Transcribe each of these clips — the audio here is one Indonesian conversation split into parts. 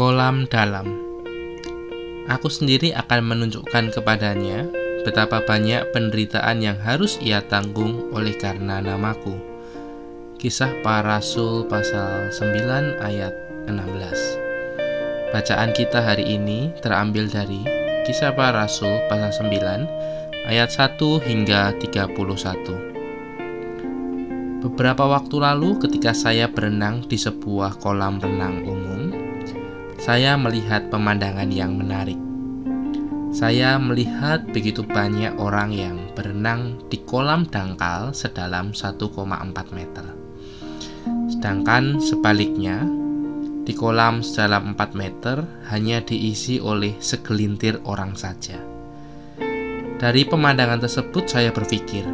Kolam dalam. Aku sendiri akan menunjukkan kepadanya betapa banyak penderitaan yang harus ia tanggung oleh karena namaku. Kisah para Rasul pasal 9 ayat 16 Bacaan kita hari ini terambil dari Kisah para Rasul pasal 9 ayat 1 hingga 31 Beberapa waktu lalu ketika saya berenang di sebuah kolam renang umum saya melihat pemandangan yang menarik. Saya melihat begitu banyak orang yang berenang di kolam dangkal sedalam 1,4 meter. Sedangkan sebaliknya, di kolam sedalam 4 meter hanya diisi oleh segelintir orang saja. Dari pemandangan tersebut saya berpikir,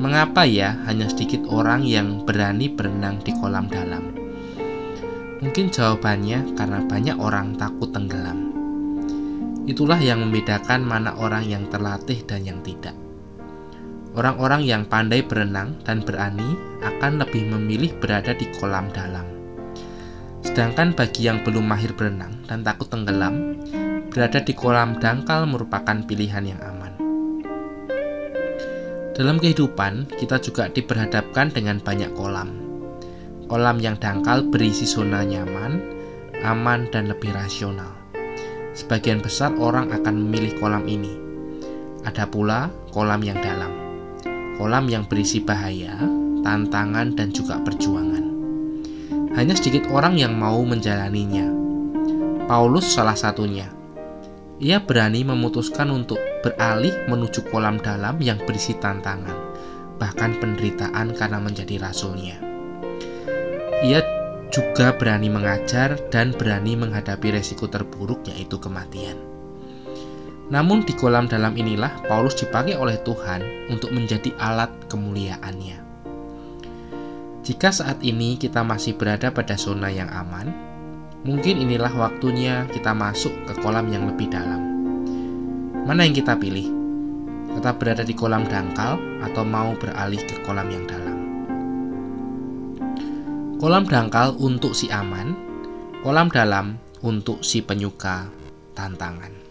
mengapa ya hanya sedikit orang yang berani berenang di kolam dalam? Mungkin jawabannya karena banyak orang takut tenggelam. Itulah yang membedakan mana orang yang terlatih dan yang tidak. Orang-orang yang pandai berenang dan berani akan lebih memilih berada di kolam dalam. Sedangkan bagi yang belum mahir berenang dan takut tenggelam, berada di kolam dangkal merupakan pilihan yang aman. Dalam kehidupan, kita juga diperhadapkan dengan banyak kolam Kolam yang dangkal berisi zona nyaman, aman, dan lebih rasional. Sebagian besar orang akan memilih kolam ini. Ada pula kolam yang dalam, kolam yang berisi bahaya, tantangan, dan juga perjuangan. Hanya sedikit orang yang mau menjalaninya. Paulus salah satunya. Ia berani memutuskan untuk beralih menuju kolam dalam yang berisi tantangan, bahkan penderitaan karena menjadi rasulnya. Ia juga berani mengajar dan berani menghadapi resiko terburuk yaitu kematian. Namun di kolam dalam inilah Paulus dipakai oleh Tuhan untuk menjadi alat kemuliaannya. Jika saat ini kita masih berada pada zona yang aman, mungkin inilah waktunya kita masuk ke kolam yang lebih dalam. Mana yang kita pilih? Tetap berada di kolam dangkal atau mau beralih ke kolam yang dalam? Kolam dangkal untuk si aman, kolam dalam untuk si penyuka tantangan.